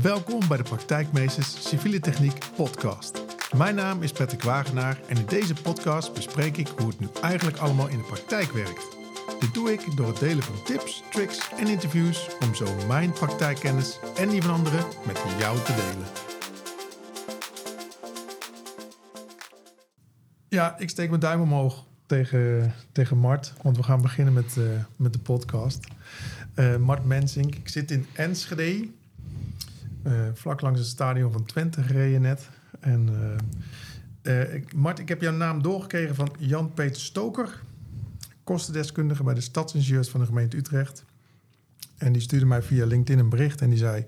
Welkom bij de Praktijkmeesters Civiele Techniek podcast. Mijn naam is Patrick Wagenaar en in deze podcast bespreek ik hoe het nu eigenlijk allemaal in de praktijk werkt. Dit doe ik door het delen van tips, tricks en interviews om zo mijn praktijkkennis en die van anderen met jou te delen. Ja, ik steek mijn duim omhoog tegen, tegen Mart, want we gaan beginnen met, uh, met de podcast. Uh, Mart Mensink, ik zit in Enschede, uh, vlak langs het stadion van Twente gereden net. En ik, Mart, ik heb jouw naam doorgekregen van Jan-Peter Stoker, kostendeskundige bij de stadsingenieurs van de gemeente Utrecht. En die stuurde mij via LinkedIn een bericht en die zei: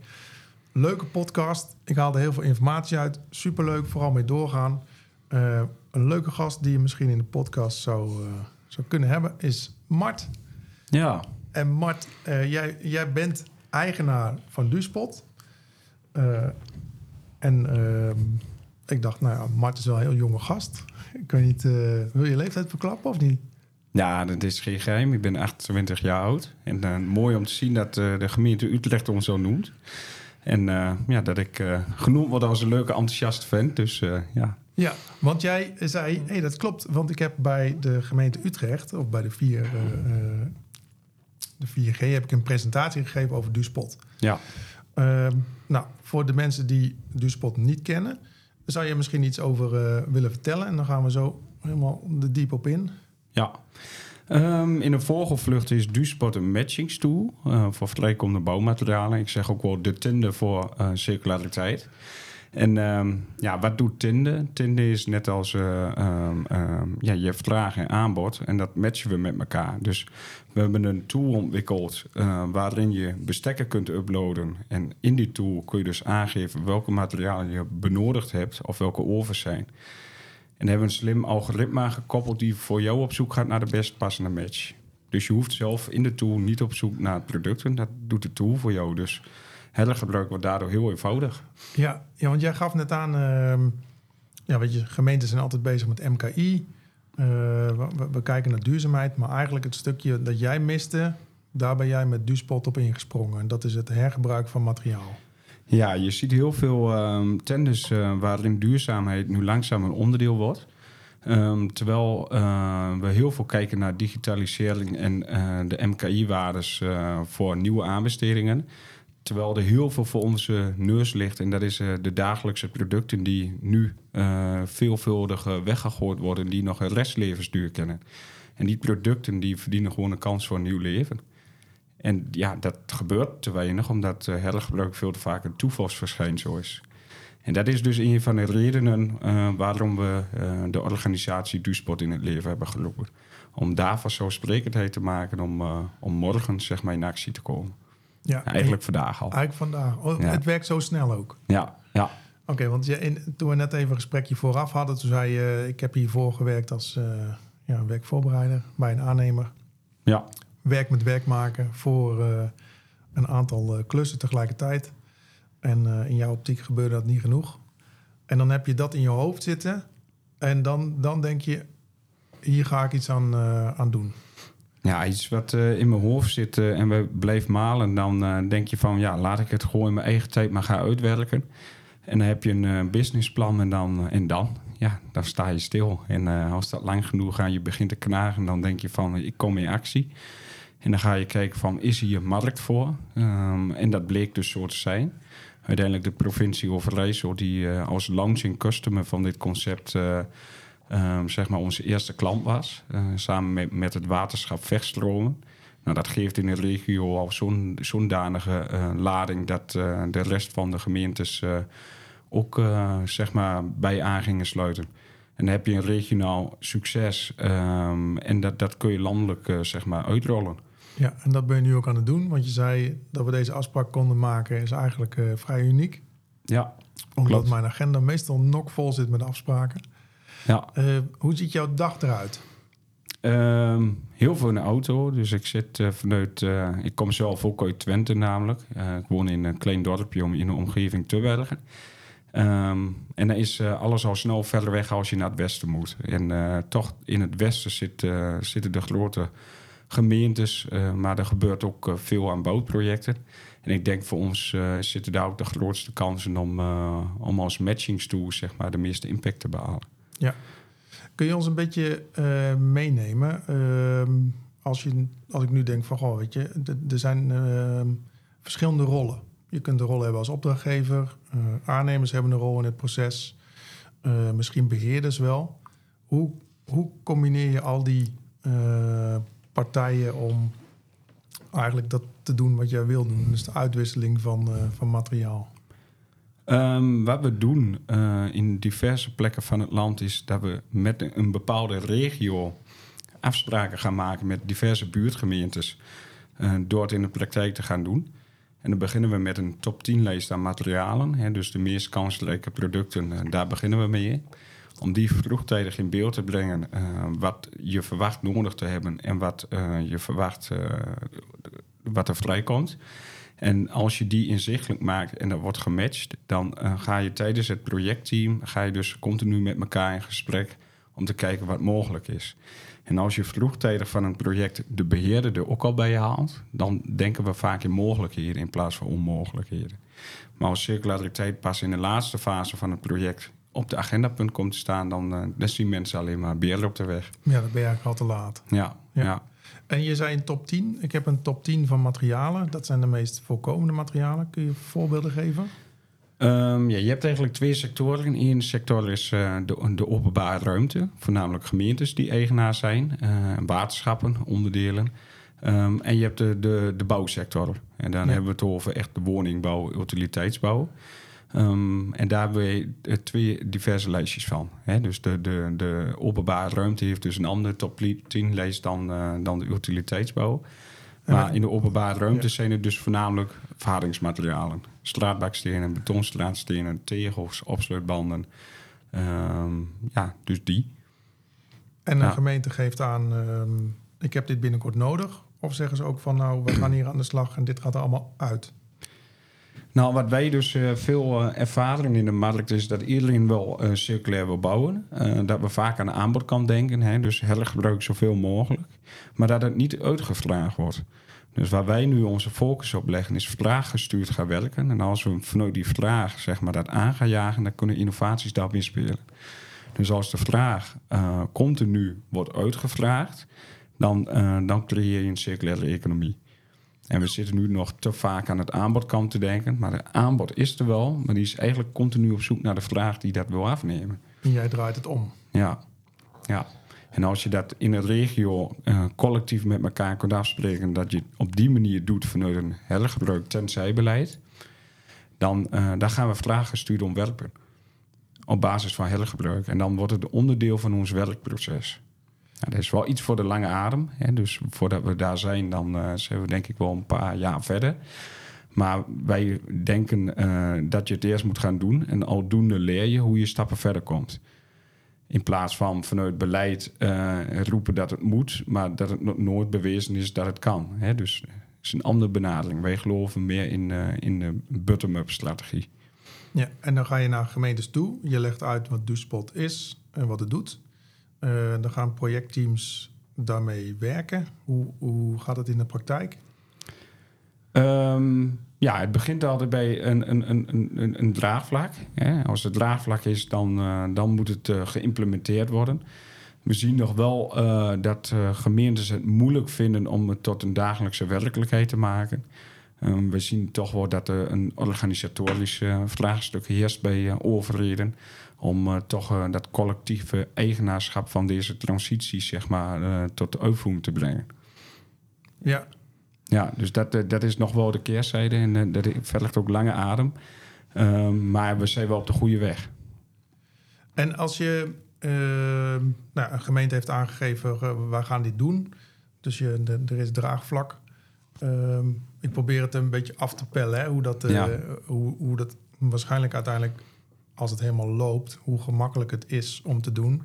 Leuke podcast, ik haalde heel veel informatie uit, superleuk, vooral mee doorgaan. Uh, een leuke gast die je misschien in de podcast zou, uh, zou kunnen hebben is Mart. Ja. En Mart, uh, jij, jij bent eigenaar van Duspot. En ehm, ik dacht, nou ja, Mart is wel een heel jonge gast. Ik weet niet, wil je leeftijd verklappen of niet? Ja, dat is geen geheim. Ik ben 28 jaar oud. En mooi om te zien dat de gemeente Utrecht ons zo noemt. En ja, dat ik genoemd word als een leuke, enthousiaste vent. Dus ja, ja, want jij zei, hé, hey, dat klopt. Want ik heb bij de gemeente Utrecht, of bij de, 4, uh, de 4G, heb ik een presentatie gegeven over Duspot. Ja. Uh, nou, voor de mensen die Duspot niet kennen, zou je misschien iets over uh, willen vertellen. En dan gaan we zo helemaal de diep op in. Ja. Um, in een vogelvlucht is Duspot een matchingstoel uh, voor vergelijkende bouwmaterialen. Ik zeg ook wel de Tinder voor circulariteit. En um, ja, wat doet Tinde? Tinde is net als uh, um, um, ja, je vraag en aanbod. En dat matchen we met elkaar. Dus we hebben een tool ontwikkeld uh, waarin je bestekken kunt uploaden. En in die tool kun je dus aangeven welke materialen je benodigd hebt of welke overs zijn. En hebben een slim algoritme gekoppeld die voor jou op zoek gaat naar de best passende match. Dus je hoeft zelf in de tool niet op zoek naar producten. Dat doet de tool voor jou. Dus gebruik wordt daardoor heel eenvoudig. Ja, ja want jij gaf net aan, uh, ja, weet je, gemeenten zijn altijd bezig met MKI. Uh, we, we, kijken naar duurzaamheid, maar eigenlijk het stukje dat jij miste, daar ben jij met Duspot op ingesprongen. En dat is het hergebruik van materiaal. Ja, je ziet heel veel um, tenders uh, waarin duurzaamheid nu langzaam een onderdeel wordt. Um, terwijl uh, we heel veel kijken naar digitalisering en uh, de MKI-waardes voor nieuwe aanbestedingen. Terwijl er heel veel voor onze neus ligt. En dat is uh, de dagelijkse producten die nu uh, veelvuldig uh, weggegooid worden. Die nog een restlevensduur kennen. En die producten die verdienen gewoon een kans voor een nieuw leven. En ja, dat gebeurt te weinig. Omdat hergebruik veel te vaak een toevalsverschijnsel is. En dat is dus een van de redenen waarom we de organisatie Duspot in het leven hebben geroepen. Om daar vanzelfsprekendheid te maken om, om morgen zeg maar, in actie te komen. Ja, eigenlijk vandaag al. Eigenlijk vandaag. Oh, ja. Het werkt zo snel ook. Ja, ja. Oké, okay, want je, in, toen we net even een gesprekje vooraf hadden, toen zei je: Ik heb hiervoor gewerkt als uh, ja, werkvoorbereider bij een aannemer. Ja. Werk met werk maken voor uh, een aantal uh, klussen tegelijkertijd. En in jouw optiek gebeurde dat niet genoeg. En dan heb je dat in je hoofd zitten. En dan, dan denk je: Hier ga ik iets aan, aan doen. Ja, iets wat uh, in mijn hoofd zit uh, en we bleef malen, dan uh, denk je van ja, laat ik het gewoon in mijn eigen tijd maar gaan uitwerken. En dan heb je een businessplan en dan, en dan, ja, dan sta je stil. En als dat lang genoeg aan je begint te knagen, dan denk je van ik kom in actie. En dan ga je kijken van is hier markt voor? Um, en dat bleek dus zo te zijn. Uiteindelijk de provincie Overijssel die als launching customer van dit concept um, zeg maar onze eerste klant was. Uh, samen met, met het waterschap Vechtstromen. Nou, dat geeft in de regio al zo'n zo'n danige uh, lading dat uh, de rest van de gemeentes ook zeg maar bij aan gingen sluiten. En dan heb je een regionaal succes um, en dat, dat kun je landelijk zeg maar uitrollen. Ja, en dat ben je nu ook aan het doen, want je zei dat we deze afspraak konden maken, is eigenlijk vrij uniek. Ja, Omdat klopt. mijn agenda meestal nog vol zit met afspraken. Ja. Uh, hoe ziet jouw dag eruit? Um, heel veel in de auto. Dus ik zit uh, vanuit. Uh, ik kom zelf ook uit Twente, namelijk. ik woon in een klein dorpje om in de omgeving te werken. Um, en dan is alles al snel verder weg als je naar het westen moet. En toch in het westen zit, zitten de grote gemeentes, maar er gebeurt ook veel aan bouwprojecten. En ik denk voor ons zitten daar ook de grootste kansen om, om als matchingstool zeg maar, de meeste impact te behalen. Ja. Kun je ons een beetje meenemen? Ehm, als, je, als ik nu denk van, goh, weet je, er zijn ehm, verschillende rollen. Je kunt een rol hebben als opdrachtgever, aannemers hebben een rol in het proces, misschien beheerders wel. Hoe, hoe combineer je al die partijen om eigenlijk dat te doen wat jij wil doen. Dus de uitwisseling van, van materiaal. Um, wat we doen uh, in diverse plekken van het land is dat we met een bepaalde regio afspraken gaan maken met diverse buurtgemeentes uh, door het in de praktijk te gaan doen. En dan beginnen we met een top 10 lijst aan materialen. Hè, dus de meest kansrijke producten, daar beginnen we mee om die vroegtijdig in beeld te brengen wat je verwacht nodig te hebben en wat je verwacht wat er vrijkomt. En als je die inzichtelijk maakt en dat wordt gematcht, dan ga je tijdens het projectteam ga je dus continu met elkaar in gesprek om te kijken wat mogelijk is. En als je vroegtijdig van een project de beheerder er ook al bij haalt, dan denken we vaak in mogelijkheden in plaats van onmogelijkheden. Maar als circulariteit pas in de laatste fase van het project op de agendapunt komt te staan, dan, uh, dan zien mensen alleen maar beer op de weg. Ja, dat ben je eigenlijk al te laat. Ja, ja. En je zei een top 10. Ik heb een top 10 van materialen. Dat zijn de meest voorkomende materialen. Kun je voorbeelden geven? Um, ja, je hebt eigenlijk twee sectoren. Eén sector is uh, de, de, openbare ruimte, voornamelijk gemeentes die eigenaar zijn, uh, waterschappen, onderdelen. Um, en je hebt de, de, de bouwsector. En dan hebben we het over echt de woningbouw, utiliteitsbouw. Um, en daar hebben we twee diverse lijstjes van. Hè? Dus de, de, de openbare ruimte heeft dus een andere top 10 lijst dan, uh, dan de utiliteitsbouw. Maar in de openbare ruimte zijn het dus voornamelijk verhardingsmaterialen. Straatbakstenen, betonstraatstenen, tegels, opsluitbanden. Um, ja, dus die. En de ja. gemeente geeft aan, um, ik heb dit binnenkort nodig. Of zeggen ze ook van, nou, we gaan hier aan de slag en dit gaat er allemaal uit? Nou, wat wij dus uh, veel uh, ervaren in de markt is dat iedereen wel uh, circulair wil bouwen. dat we vaak aan de aanbodkant denken, hè, dus hergebruik zoveel mogelijk. Maar dat het niet uitgevraagd wordt. Dus waar wij nu onze focus op leggen is vraaggestuurd gaan werken. En als we vanuit die vraag zeg maar, dat aan gaan jagen, dan kunnen innovaties daarop inspelen. Dus als de vraag continu wordt uitgevraagd, dan, dan creëer je een circulaire economie. En we zitten nu nog te vaak aan het aanbodkant te denken. Maar de aanbod is er wel, maar die is eigenlijk continu op zoek naar de vraag die dat wil afnemen. En jij draait het om. Ja, ja. En als je dat in een regio uh, collectief met elkaar kunt afspreken, dat je op die manier doet vanuit een hergebruik tenzijbeleid, dan uh, daar gaan we vragen gestuurd ontwerpen. Op basis van hergebruik. En dan wordt het onderdeel van ons werkproces. Dat is wel iets voor de lange adem. Hè. Dus voordat we daar zijn, dan uh, zijn we denk ik wel een paar jaar verder. Maar wij denken uh, dat je het eerst moet gaan doen. En aldoende leer je hoe je stappen verder komt. In plaats van vanuit beleid uh, roepen dat het moet, maar dat het nooit bewezen is dat het kan. Hè. Dus het is een andere benadering. Wij geloven meer in, in de bottom-up strategie. Ja, en dan ga je naar gemeentes toe. Je legt uit wat DoSpot is en wat het doet. Uh, dan gaan projectteams daarmee werken. Hoe, hoe gaat het in de praktijk? Um, ja, het begint altijd bij een, een, een, een, een draagvlak. Als het draagvlak is, dan, uh, dan moet het uh, geïmplementeerd worden. We zien nog wel dat gemeentes het moeilijk vinden om het tot een dagelijkse werkelijkheid te maken. Um, we zien toch wel dat er een organisatorisch vraagstuk heerst bij overheden om uh, toch uh, dat collectieve eigenaarschap van deze transitie zeg maar, uh, tot de uitvoering te brengen. Ja. Ja, dus dat, dat is nog wel de keerzijde en dat vergt ook lange adem. Ehm, maar we zijn wel op de goede weg. En als je ehm, nou, een gemeente heeft aangegeven, we gaan dit doen. Dus je, de, er is draagvlak. Ehm, ik probeer het een beetje af te pellen, hè, hoe, dat, ja. hoe, hoe dat waarschijnlijk uiteindelijk als het helemaal loopt, hoe gemakkelijk het is om te doen.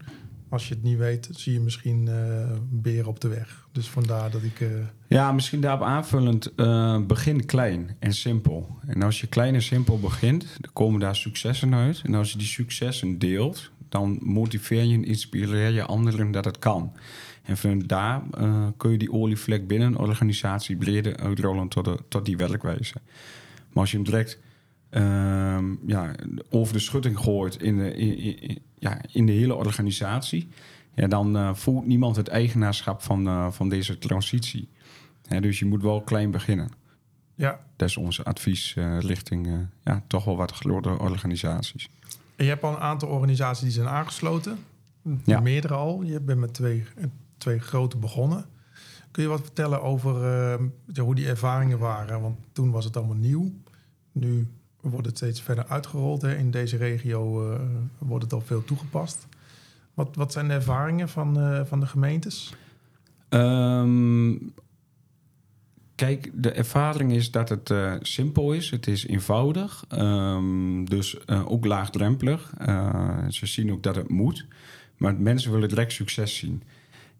Als je het niet weet, zie je misschien uh, beren op de weg. Dus vandaar dat ik. Uh... Ja, misschien daarop aanvullend. Uh, begin klein en simpel. En als je klein en simpel begint, dan komen daar successen uit. En als je die successen deelt, dan motiveer je en inspireer je anderen dat het kan. En van daar eh, kun je die olievlek binnen een organisatie breder uitrollen tot, de, tot die werkwijze. Maar als je hem direct ehm, ja, over de schutting gooit in de, in, in- ja, in de hele organisatie, ja, dan eh, voelt niemand het eigenaarschap van, eh, van deze transitie. Dus je moet wel klein beginnen. Ja, Dat is ons advies eh, richting ja, toch wel wat grotere organisaties. en je hebt al een aantal organisaties die zijn aangesloten. Ja. Meerdere al. Je bent met twee, twee grote begonnen. Kun je wat vertellen over hoe die ervaringen waren? Want toen was het allemaal nieuw. Nu wordt het steeds verder uitgerold. Hè. In deze regio eh, wordt het al veel toegepast. Wat, wat zijn de ervaringen van, eh, van de gemeentes? Ehm, kijk, de ervaring is dat het eh, simpel is. Het is eenvoudig. Ehm, dus ook laagdrempelig. Ze zien ook dat het moet. Maar mensen willen direct succes zien.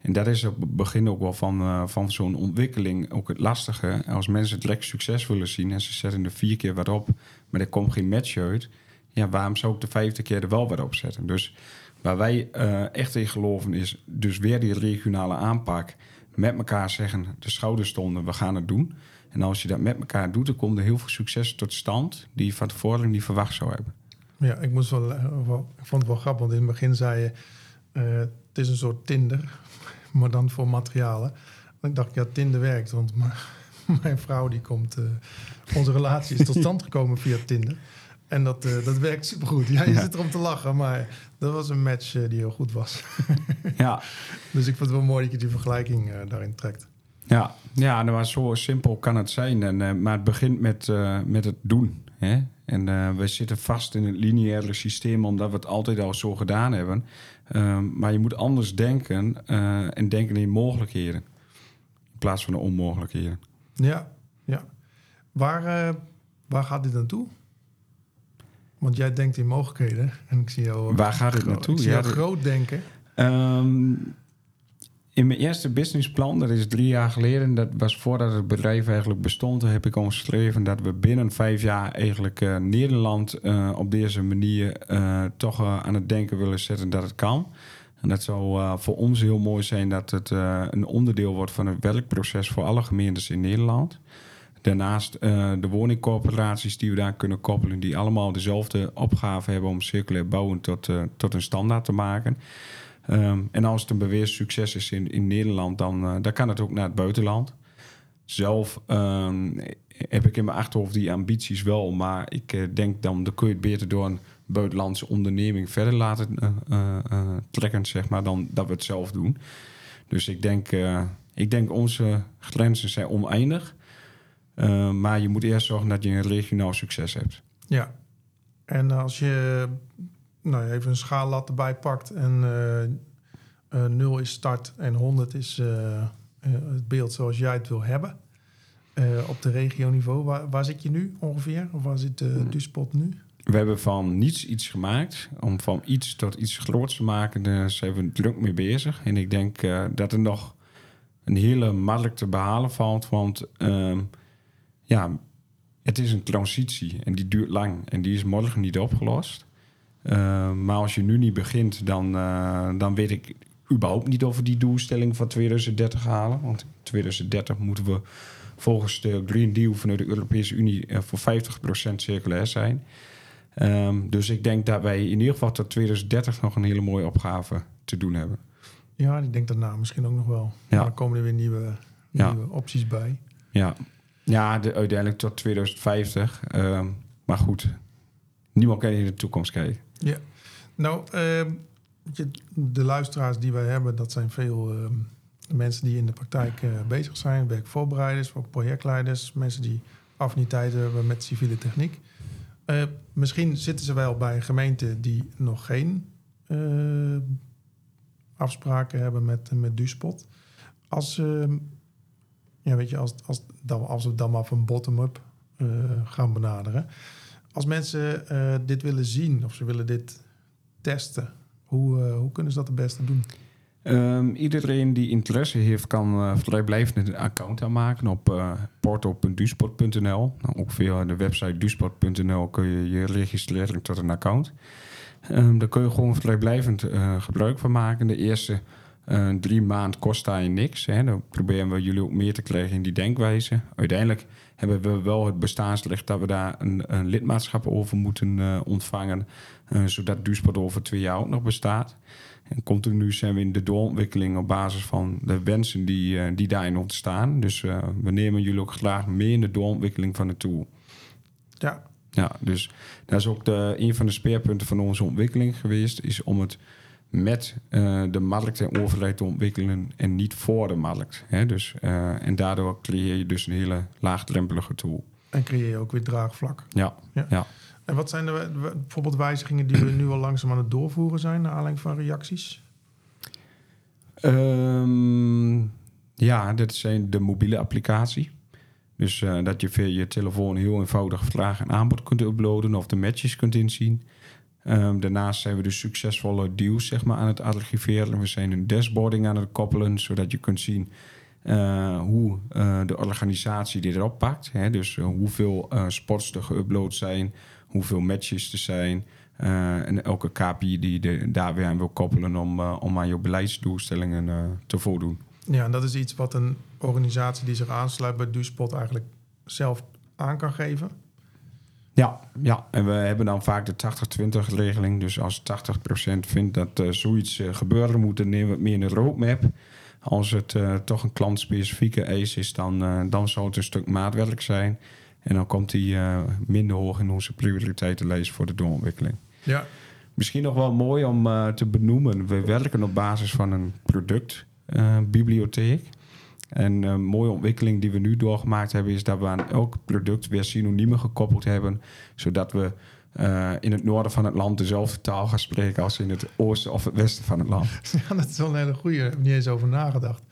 En dat is op het begin ook wel van, eh, van zo'n ontwikkeling ook het lastige. Als mensen direct succes willen zien en ze zetten er vier keer wat op, maar er komt geen match uit. Ja, waarom zou ik de vijfde keer er wel wat op zetten? Dus waar wij eh, echt in geloven is dus weer die regionale aanpak. Met elkaar zeggen, de schouders stonden, we gaan het doen. En als je dat met elkaar doet, dan komt er heel veel succes tot stand... die je van tevoren niet verwacht zou hebben. Ja, ik, moest wel, eh, ik vond het wel grappig, want in het begin zei je... het is een soort Tinder, maar dan voor materialen. En ik dacht, ja, Tinder werkt, want mijn vrouw die komt... eh, onze relatie is tot stand gekomen via Tinder. En dat, eh, dat werkt supergoed. Ja, je Ja. zit erom te lachen, maar dat was een match eh, die heel goed was. Ja, Dus ik vond het wel mooi dat je die vergelijking daarin trekt. Ja, ja nou, maar zo simpel kan het zijn. En, maar het begint met, met het doen. Hè? En eh, we zitten vast in het lineaire systeem omdat we het altijd al zo gedaan hebben. Ehm, maar je moet anders denken eh, en denken in mogelijkheden. In plaats van de onmogelijkheden. Ja, ja. Waar, eh, waar gaat dit naartoe? Want jij denkt in mogelijkheden. En ik zie jou, Waar gaat het naartoe? Ik zie jou groot denken. Ehm, in mijn eerste businessplan, dat is drie jaar geleden, dat was voordat het bedrijf eigenlijk bestond, heb ik omschreven dat we binnen vijf jaar eigenlijk eh, Nederland eh, op deze manier eh, toch aan het denken willen zetten dat het kan. En dat zou voor ons heel mooi zijn dat het een onderdeel wordt van het werkproces voor alle gemeentes in Nederland. Daarnaast de woningcorporaties die we daar kunnen koppelen, die allemaal dezelfde opgave hebben om circulair bouwen tot, tot een standaard te maken. Ehm, en als het een bewezen succes is in, in Nederland, dan, eh, dan kan het ook naar het buitenland. Zelf ehm, heb ik in mijn achterhoofd die ambities wel, maar ik eh, denk dan, dan kun je het beter door een buitenlandse onderneming verder laten eh, trekken, zeg maar, dan dat we het zelf doen. Dus ik denk, ik denk onze grenzen zijn oneindig. Maar je moet eerst zorgen dat je een regionaal succes hebt. Ja. En als je nou, even een schaallat erbij pakt en eh eh, 0 is start en 100 is eh, eh, het beeld zoals jij het wil hebben. eh, op de regioniveau, waar, waar zit je nu ongeveer? Of waar zit de Duspot nu? We hebben van niets iets gemaakt. Om van iets tot iets groots te maken, daar zijn we druk mee bezig. En ik denk eh, dat er nog een hele markt te behalen valt. Want ehm, ja, het is een transitie en die duurt lang. En die is morgen niet opgelost. Eh, maar als je nu niet begint, dan, eh, dan weet ik überhaupt niet of we die doelstelling van 2030 halen. Want in 2030 moeten we volgens de Green Deal vanuit de Europese Unie eh, voor 50% circulair zijn. Ehm, dus ik denk dat wij in ieder geval tot 2030 nog een hele mooie opgave te doen hebben. Ja, ik denk daarna misschien ook nog wel. Ja. Maar dan komen er weer nieuwe, Ja. nieuwe opties bij. Ja, ja de, uiteindelijk tot 2050. Ehm, maar goed, niemand kan in de toekomst kijken. Ja. Nou, ehm, de luisteraars die wij hebben, dat zijn veel ehm, mensen die in de praktijk eh, bezig zijn. Werkvoorbereiders, projectleiders, mensen die affiniteit hebben met civiele techniek. Eh, misschien zitten ze wel bij een gemeente die nog geen eh, afspraken hebben met, met Duspot. Als, ehm, ja, weet je, als, als, als we dan maar van bottom-up gaan benaderen. Als mensen eh, dit willen zien of ze willen dit testen, hoe, eh, hoe kunnen ze dat het beste doen? Ehm, iedereen die interesse heeft, kan eh, vrijblijvend een account aanmaken op uh, portal.duspot.nl. Nou, ook via de website duspot.nl kun je je registreren tot een account. Ehm, daar kun je gewoon vrijblijvend gebruik van maken. De eerste eh, drie maanden kost daar je niks. Hè. Dan proberen we jullie ook meer te krijgen in die denkwijze. Uiteindelijk hebben we wel het bestaansrecht dat we daar een, een lidmaatschap over moeten eh, ontvangen. eh, zodat Duursport over twee jaar ook nog bestaat. En continu zijn we in de doorontwikkeling op basis van de wensen die, die daarin ontstaan. Dus we nemen jullie ook graag mee in de doorontwikkeling van de tool. Ja, Ja, dus dat is ook de, een van de speerpunten van onze ontwikkeling geweest, is om het met eh, de markt en overheid te ontwikkelen en niet voor de markt. Hè? Dus, eh, en daardoor creëer je dus een hele laagdrempelige tool. en creëer je ook weer draagvlak. Ja, Ja. ja. En wat zijn de bijvoorbeeld wijzigingen die we nu al langzaam aan het doorvoeren zijn, naar aanleiding van reacties? Ehm, ja, dit zijn de mobiele applicatie. Dus eh, dat je via je telefoon heel eenvoudig vraag en aanbod kunt uploaden of de matches kunt inzien. Ehm, daarnaast zijn we dus succesvolle deals zeg maar, aan het archiveren. We zijn een dashboarding aan het koppelen, zodat je kunt zien eh, hoe eh, de organisatie dit erop pakt. Hè? Dus eh, hoeveel sports er geüpload zijn, hoeveel matches er zijn. en elke KPI die je daar weer aan wil koppelen om, om aan je beleidsdoelstellingen te voldoen. Ja, en dat is iets wat een organisatie die zich aansluit bij Duspot eigenlijk zelf aan kan geven. Ja, ja, en we hebben dan vaak de 80-20 regeling. Dus als 80% vindt dat eh, zoiets eh, gebeuren moet, dan nemen we het meer in de roadmap. Als het eh, toch een klantspecifieke eis is, dan, dan zou het een stuk maatwerk zijn. En dan komt die minder hoog in onze prioriteitenlijst voor de doorontwikkeling. Ja, Misschien nog wel mooi om te benoemen. We werken op basis van een productbibliotheek. En een mooie ontwikkeling die we nu doorgemaakt hebben... is dat we aan elk product weer synoniemen gekoppeld hebben... zodat we eh, in het noorden van het land dezelfde taal gaan spreken... als in het oosten of het westen van het land. ja dat is wel een hele goeie. Daar heb ik niet eens over nagedacht.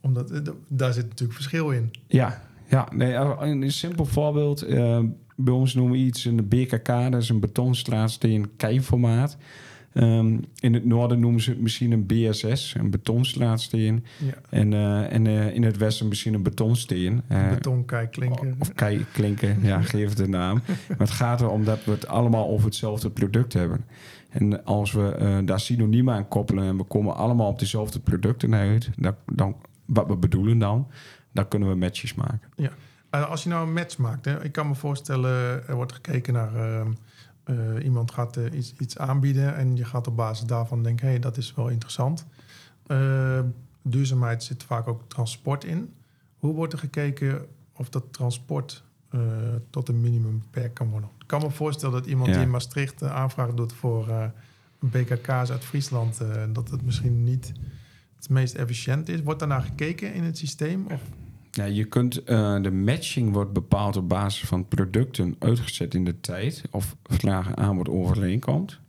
Omdat eh, daar zit natuurlijk verschil in. Ja, ja nee, eh, een simpel voorbeeld. eh, bij ons noemen we iets een BKK, dat is een betonstraatsteen keiformaat. Ehm, in het noorden noemen ze het misschien een BSS, een betonstraatsteen. Ja, En, eh, en eh, in het westen misschien een betonsteen. eh, beton, kijk, klinken. Of kei, klinken, ja, geef het de naam. Maar het gaat erom dat we het allemaal over hetzelfde product hebben. En als we eh, daar synoniemen aan koppelen en we komen allemaal op dezelfde producten uit, dan, dan, wat we bedoelen dan, dan kunnen we matches maken. Eh, als je nou een match maakt, hè, ik kan me voorstellen, er wordt gekeken naar eh, iemand gaat eh, iets, iets aanbieden en je gaat op basis daarvan denken, hé, hey, dat is wel interessant. Eh, duurzaamheid zit vaak ook transport in. Hoe wordt er gekeken of dat transport tot een minimum beperkt kan worden? Ik kan me voorstellen dat iemand Ja. die in Maastricht een aanvraag doet voor een BKK's uit Friesland, dat het misschien niet het meest efficiënt is. Wordt daarnaar gekeken in het systeem? Of Ja, je kunt, eh, de matching wordt bepaald op basis van producten uitgezet in de tijd of vraag en aanbod overeenkomt.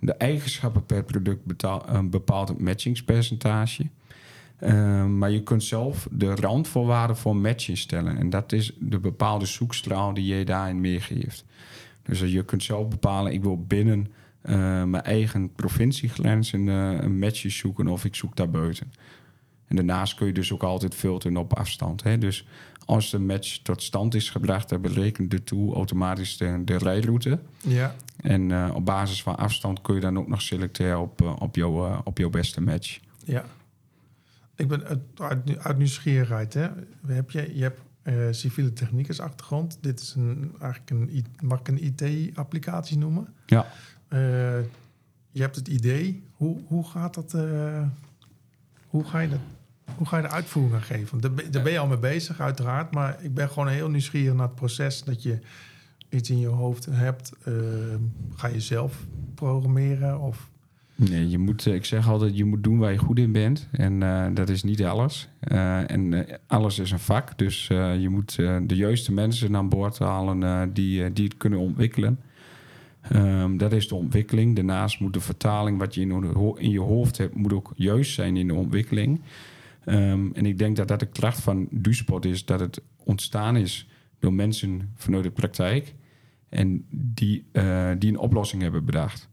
De eigenschappen per product betaal, eh, bepaalt het matchingspercentage. Eh, maar je kunt zelf de randvoorwaarden voor matching stellen. En dat is de bepaalde zoekstraal die je daarin meegeeft. Dus je kunt zelf bepalen, ik wil binnen mijn eigen provinciegrens een, een match zoeken of ik zoek daarbuiten. En daarnaast kun je dus ook altijd filteren op afstand. Hè? Dus als de match tot stand is gebracht, dan berekent de tool automatisch de, de rijroute. ja, En eh, op basis van afstand kun je dan ook nog selecteren op, eh, op, jouw, eh, op jouw beste match. Ja. Ik ben uit, uit, uit nieuwsgierigheid. Hè? Heb je, je hebt civiele techniekers achtergrond. Dit is een, eigenlijk een, mag ik een IT-applicatie noemen. Ja. Je hebt het idee. Hoe, hoe gaat dat? hoe ga je dat? Hoe ga je de uitvoering aan geven? Daar, ben- daar ben je al mee bezig, uiteraard. Maar ik ben gewoon heel nieuwsgierig naar het proces dat je iets in je hoofd hebt. Eh, ga je zelf programmeren? Of Nee, je moet, eh, ik zeg altijd, je moet doen waar je goed in bent. En eh, dat is niet alles. Eh, en alles is een vak. Dus je moet de juiste mensen aan boord halen die, die het kunnen ontwikkelen. Ehm, dat is de ontwikkeling. Daarnaast moet de vertaling wat je in, in je hoofd hebt, moet ook juist zijn in de ontwikkeling. Ehm, en ik denk dat dat de kracht van Duspot is, dat het ontstaan is door mensen vanuit de praktijk. En die, eh, die een oplossing hebben bedacht.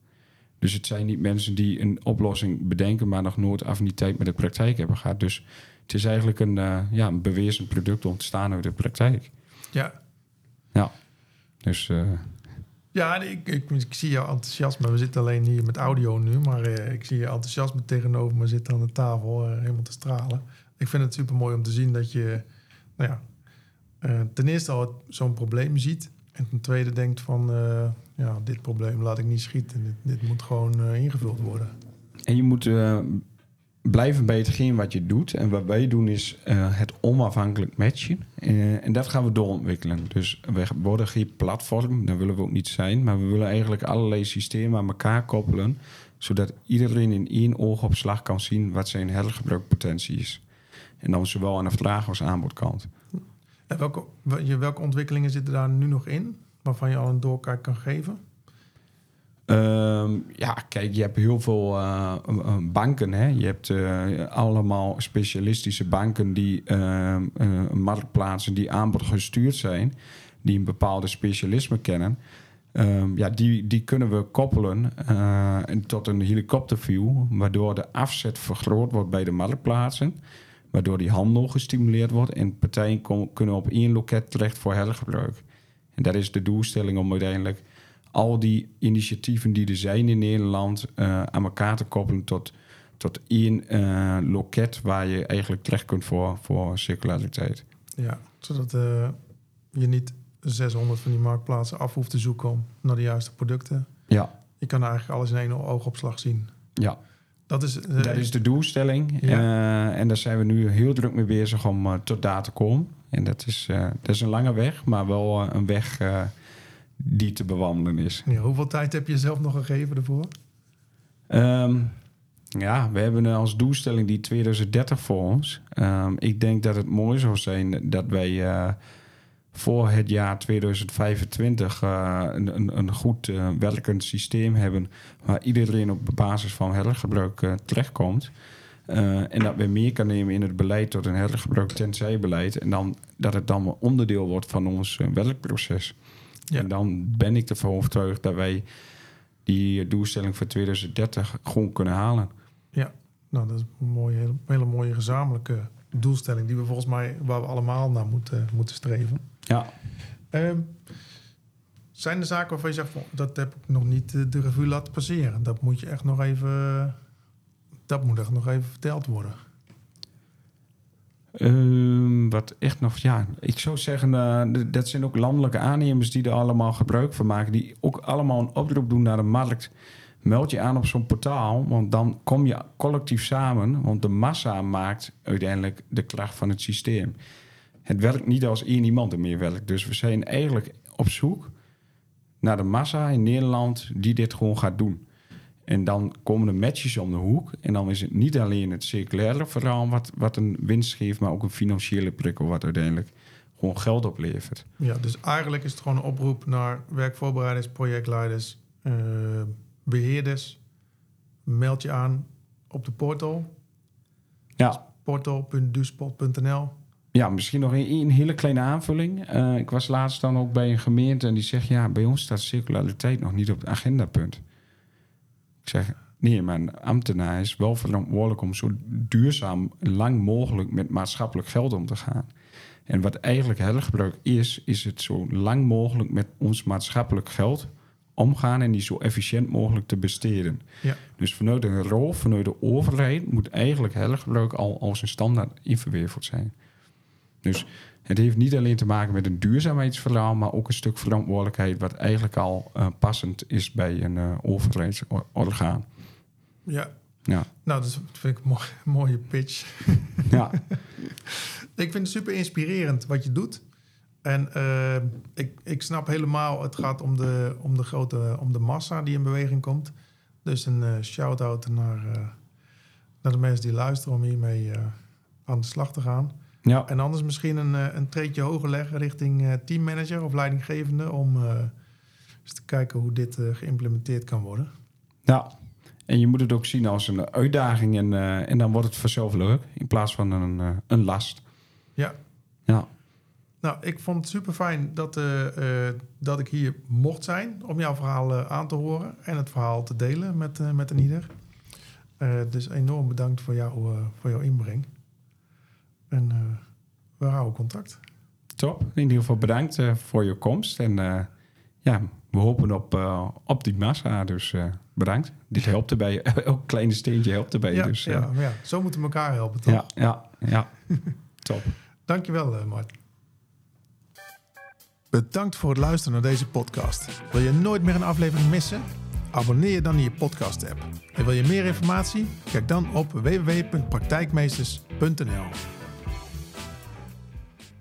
Dus het zijn niet mensen die een oplossing bedenken, maar nog nooit affiniteit met de praktijk hebben gehad. Dus het is eigenlijk een, eh, ja, een bewezen product ontstaan uit de praktijk. ja, Dus eh, Ja, ik, ik, zie je enthousiasme. We zitten alleen hier met audio nu, maar eh, ik zie je enthousiasme tegenover me zitten aan de tafel, eh, helemaal te stralen. Ik vind het super mooi om te zien dat je, nou ja, eh, ten eerste al zo'n probleem ziet. En ten tweede denkt van, ja, dit probleem laat ik niet schieten. Dit, dit moet gewoon ingevuld worden. En je moet blijven bij hetgeen wat je doet. En wat wij doen is eh, het onafhankelijk matchen. Eh, en dat gaan we doorontwikkelen. Dus we worden geen platform, daar willen we ook niet zijn. Maar we willen eigenlijk allerlei systemen aan elkaar koppelen. Zodat iedereen in één oogopslag kan zien wat zijn hergebruikpotentie is. En dan zowel aan de vraag als aanbodkant. En welke ontwikkelingen zitten daar nu nog in, waarvan je al een doorkijk kan geven? Ehm, ja, kijk, je hebt heel veel eh, banken. Hè? Je hebt eh, allemaal specialistische banken die eh, marktplaatsen die aanbod gestuurd zijn, die een bepaalde specialisme kennen. Ehm, ja, die, die kunnen we koppelen en tot een helikopterview, waardoor de afzet vergroot wordt bij de marktplaatsen, waardoor die handel gestimuleerd wordt en partijen kunnen op één loket terecht voor hergebruik. En dat is de doelstelling om uiteindelijk al die initiatieven die er zijn in Nederland eh, aan elkaar te koppelen tot, tot één eh, loket waar je eigenlijk terecht kunt voor, voor circulariteit. Ja, zodat eh, je niet 600 van die marktplaatsen af hoeft te zoeken om naar de juiste producten. Ja, Je kan eigenlijk alles in één oogopslag zien. ja. Dat is, dat is de doelstelling. Ja. En daar zijn we nu heel druk mee bezig om tot daar te komen. En dat is, dat is een lange weg, maar wel een weg die te bewandelen is. ja, hoeveel tijd heb je zelf nog gegeven ervoor? Ehm, ja, we hebben als doelstelling die 2030 voor ons. Ehm, ik denk dat het mooi zou zijn dat wij eh, voor het jaar 2025 eh, een, een, een goed eh, werkend systeem hebben waar iedereen op basis van hergebruik terechtkomt. En dat we meer kan nemen in het beleid tot een hergebruik tenzij beleid. En dan, dat het dan onderdeel wordt van ons werkproces. Ja. En dan ben ik ervan overtuigd dat wij die doelstelling voor 2030 gewoon kunnen halen. Nou, dat is een mooie, hele, hele mooie gezamenlijke doelstelling... die we volgens mij, waar we allemaal naar moeten, moeten streven. Ja, Ehm, zijn er zaken waarvan je zegt... van, dat heb ik nog niet eh, de revue laten passeren? Dat moet je echt nog even... Dat moet echt nog even verteld worden. Ehm, wat echt nog, ja, ik zou zeggen, eh, dat zijn ook landelijke aannemers die er allemaal gebruik van maken, die ook allemaal een oproep doen naar de markt. Meld je aan op zo'n portaal, want dan kom je collectief samen, want de massa maakt uiteindelijk de kracht van het systeem. Het werkt niet als één iemand er meer werkt. Dus we zijn eigenlijk op zoek naar de massa in Nederland die dit gewoon gaat doen. En dan komen de matches om de hoek. En dan is het niet alleen het circulaire verhaal wat, wat een winst geeft, maar ook een financiële prikkel wat uiteindelijk gewoon geld oplevert. Ja, dus eigenlijk is het gewoon een oproep naar werkvoorbereiders, projectleiders, eh, beheerders. Meld je aan op de portal, Ja, portal.duspot.nl. ja misschien nog een, een hele kleine aanvulling. Eh, ik was laatst dan ook bij een gemeente en die zegt: Ja, bij ons staat circulariteit nog niet op het agendapunt. Ik zeg: Nee, maar een ambtenaar is wel verantwoordelijk om zo duurzaam lang mogelijk met maatschappelijk geld om te gaan. En wat eigenlijk hergebruik is, is het zo lang mogelijk met ons maatschappelijk geld omgaan en die zo efficiënt mogelijk te besteden. Ja. Dus vanuit de rol, vanuit de overheid, moet eigenlijk hergebruik al als een standaard inverweefd zijn. Dus het heeft niet alleen te maken met een duurzaamheidsverhaal, maar ook een stuk verantwoordelijkheid wat eigenlijk al eh, passend is bij een eh overheidsorgaan. Ja, Ja. nou, dat vind ik een mooi- mooie pitch. ja, Ik vind het super inspirerend wat je doet. En eh, ik, ik snap helemaal, het gaat om de, om de grote, om de massa die in beweging komt. Dus een shout-out naar, naar de mensen die luisteren om hiermee aan de slag te gaan. Ja. En anders misschien een, eh, een treedje hoger leggen richting eh, teammanager of leidinggevende... om eh, eens te kijken hoe dit geïmplementeerd kan worden. ja. En je moet het ook zien als een uitdaging en, en dan wordt het vanzelf leuk in plaats van een, een last. Ja. Ja, Nou, ik vond het super fijn dat, dat ik hier mocht zijn om jouw verhaal aan te horen en het verhaal te delen met, met een ieder. Dus enorm bedankt voor, jou, voor jouw inbreng. En eh, we houden contact. top. In ieder geval bedankt eh, voor je komst en eh, ja, we hopen op, op die massa. Dus bedankt. Dit helpt erbij. Elk kleine steentje helpt erbij. Ja, dus, ja, ja, zo moeten we elkaar helpen, toch? Ja, ja, ja. Top. Dankjewel, Mart. Bedankt voor het luisteren naar deze podcast. Wil je nooit meer een aflevering missen? Abonneer je dan in je podcast-app. En wil je meer informatie? Kijk dan op www.praktijkmeesters.nl.